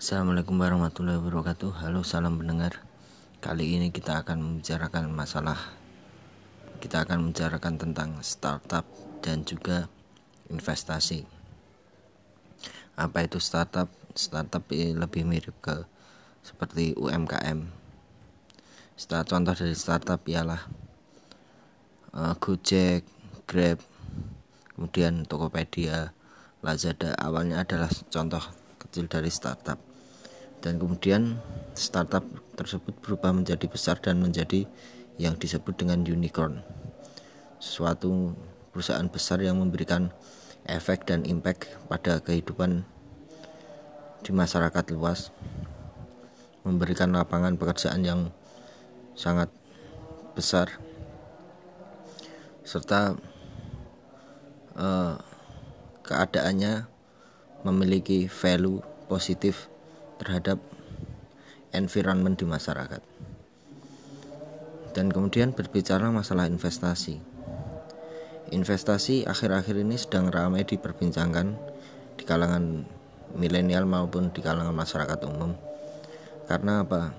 Assalamualaikum warahmatullahi wabarakatuh. Halo salam pendengar. Kali ini kita akan membicarakan masalah Kita akan membicarakan tentang startup dan juga investasi. Apa itu startup? Startup lebih mirip ke seperti UMKM Start, Contoh dari startup ialah uh, Gojek, Grab, kemudian Tokopedia, Lazada. Awalnya adalah contoh kecil dari startup dan kemudian startup tersebut berubah menjadi besar dan menjadi yang disebut dengan unicorn. Suatu perusahaan besar yang memberikan efek dan impact pada kehidupan di masyarakat luas memberikan lapangan pekerjaan yang sangat besar serta eh, keadaannya memiliki value positif terhadap environment di masyarakat. Dan kemudian berbicara masalah investasi. Investasi akhir-akhir ini sedang ramai diperbincangkan di kalangan milenial maupun di kalangan masyarakat umum. Karena apa?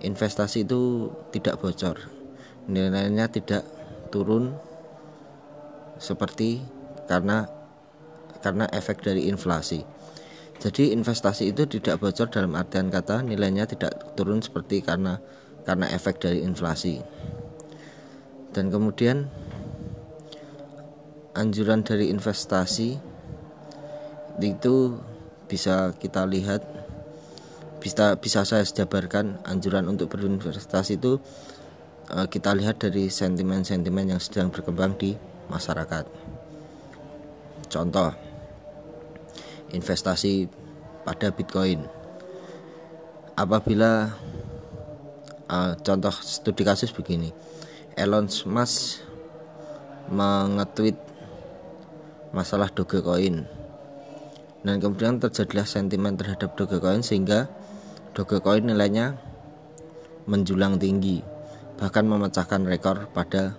Investasi itu tidak bocor. Nilainya tidak turun seperti karena karena efek dari inflasi jadi investasi itu tidak bocor dalam artian kata nilainya tidak turun seperti karena karena efek dari inflasi. Dan kemudian anjuran dari investasi itu bisa kita lihat bisa bisa saya jabarkan anjuran untuk berinvestasi itu eh, kita lihat dari sentimen-sentimen yang sedang berkembang di masyarakat. Contoh investasi pada Bitcoin. Apabila uh, contoh studi kasus begini, Elon Musk mengetweet masalah Dogecoin dan kemudian terjadilah sentimen terhadap Dogecoin sehingga Dogecoin nilainya menjulang tinggi bahkan memecahkan rekor pada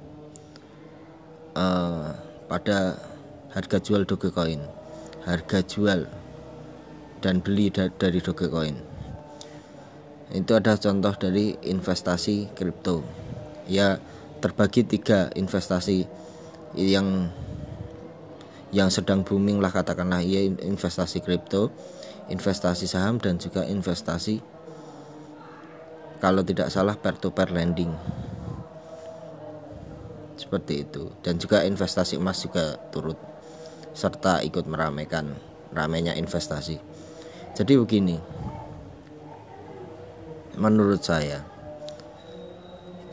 uh, pada harga jual Dogecoin harga jual dan beli dari Dogecoin. Itu ada contoh dari investasi kripto. Ya terbagi tiga investasi yang yang sedang booming lah katakanlah ya investasi kripto, investasi saham dan juga investasi kalau tidak salah peer to peer lending. Seperti itu dan juga investasi emas juga turut serta ikut meramaikan ramainya investasi. Jadi begini, menurut saya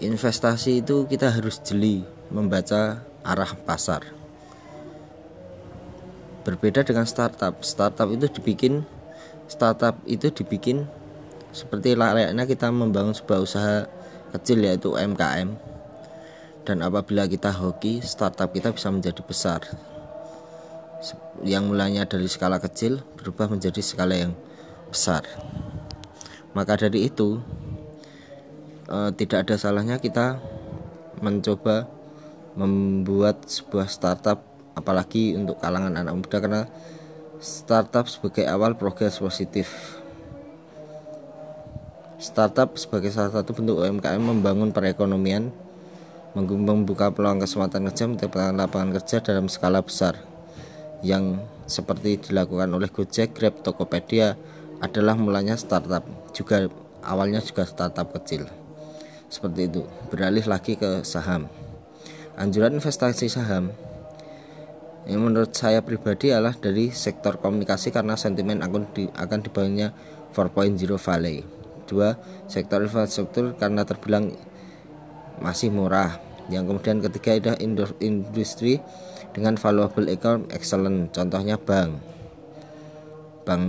investasi itu kita harus jeli membaca arah pasar. Berbeda dengan startup, startup itu dibikin startup itu dibikin seperti layaknya kita membangun sebuah usaha kecil yaitu UMKM dan apabila kita hoki startup kita bisa menjadi besar yang mulanya dari skala kecil berubah menjadi skala yang besar. Maka dari itu eh, tidak ada salahnya kita mencoba membuat sebuah startup apalagi untuk kalangan anak muda karena startup sebagai awal progres positif. Startup sebagai salah satu bentuk UMKM membangun perekonomian, membuka peluang kesempatan kerja, menciptakan lapangan kerja dalam skala besar yang seperti dilakukan oleh Gojek, Grab, Tokopedia adalah mulanya startup juga awalnya juga startup kecil. Seperti itu. Beralih lagi ke saham. Anjuran investasi saham yang menurut saya pribadi adalah dari sektor komunikasi karena sentimen akan, di, akan dibangunnya 4.0 Valley. Dua sektor infrastruktur karena terbilang masih murah. Yang kemudian ketiga adalah industri dengan valuable income excellent. Contohnya bank. Bank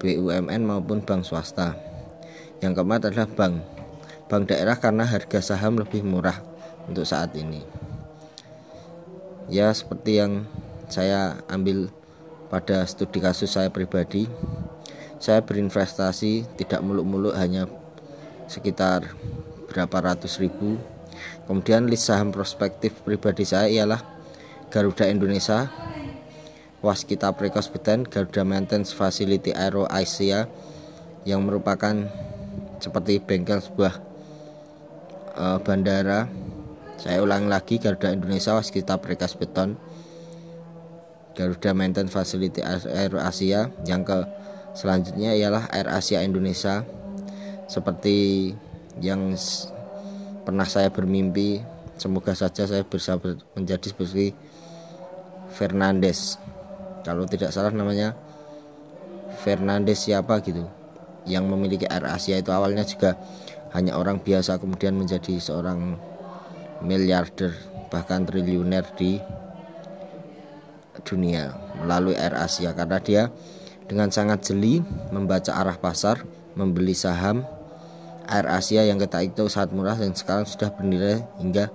BUMN maupun bank swasta. Yang keempat adalah bank. Bank daerah karena harga saham lebih murah untuk saat ini. Ya seperti yang saya ambil pada studi kasus saya pribadi saya berinvestasi tidak muluk-muluk hanya sekitar berapa ratus ribu. Kemudian list saham prospektif pribadi saya ialah Garuda Indonesia Waskita Prekosbeten Garuda Maintenance Facility Aero Asia yang merupakan seperti bengkel sebuah uh, bandara. Saya ulang lagi Garuda Indonesia Waskita Prekosbeten Garuda Maintenance Facility Aero Asia. Yang ke selanjutnya ialah Air Asia Indonesia. Seperti yang pernah saya bermimpi semoga saja saya bisa menjadi seperti Fernandes. Kalau tidak salah namanya Fernandes siapa gitu yang memiliki Air Asia itu. Awalnya juga hanya orang biasa kemudian menjadi seorang miliarder bahkan triliuner di dunia melalui Air Asia. Karena dia dengan sangat jeli membaca arah pasar membeli saham Air Asia yang kita itu sangat murah dan sekarang sudah bernilai hingga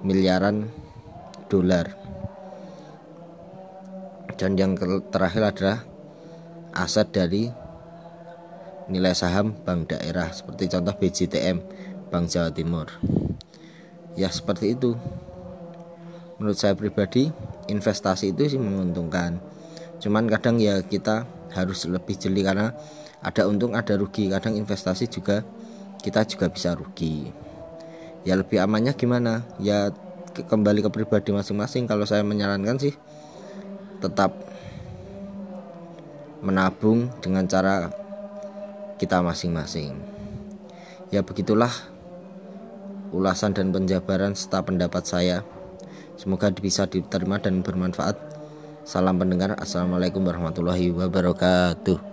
miliaran dolar dan yang terakhir adalah aset dari nilai saham bank daerah. Seperti contoh BJTM Bank Jawa Timur. Ya seperti itu. Menurut saya pribadi investasi itu sih menguntungkan. Cuman kadang ya kita harus lebih jeli karena ada untung ada rugi. Kadang investasi juga kita juga bisa rugi. Ya lebih amannya gimana? Ya kembali ke pribadi masing-masing. Kalau saya menyarankan sih tetap menabung dengan cara kita masing-masing. Ya begitulah ulasan dan penjabaran serta pendapat saya. Semoga bisa diterima dan bermanfaat. Salam pendengar. Assalamualaikum warahmatullahi wabarakatuh.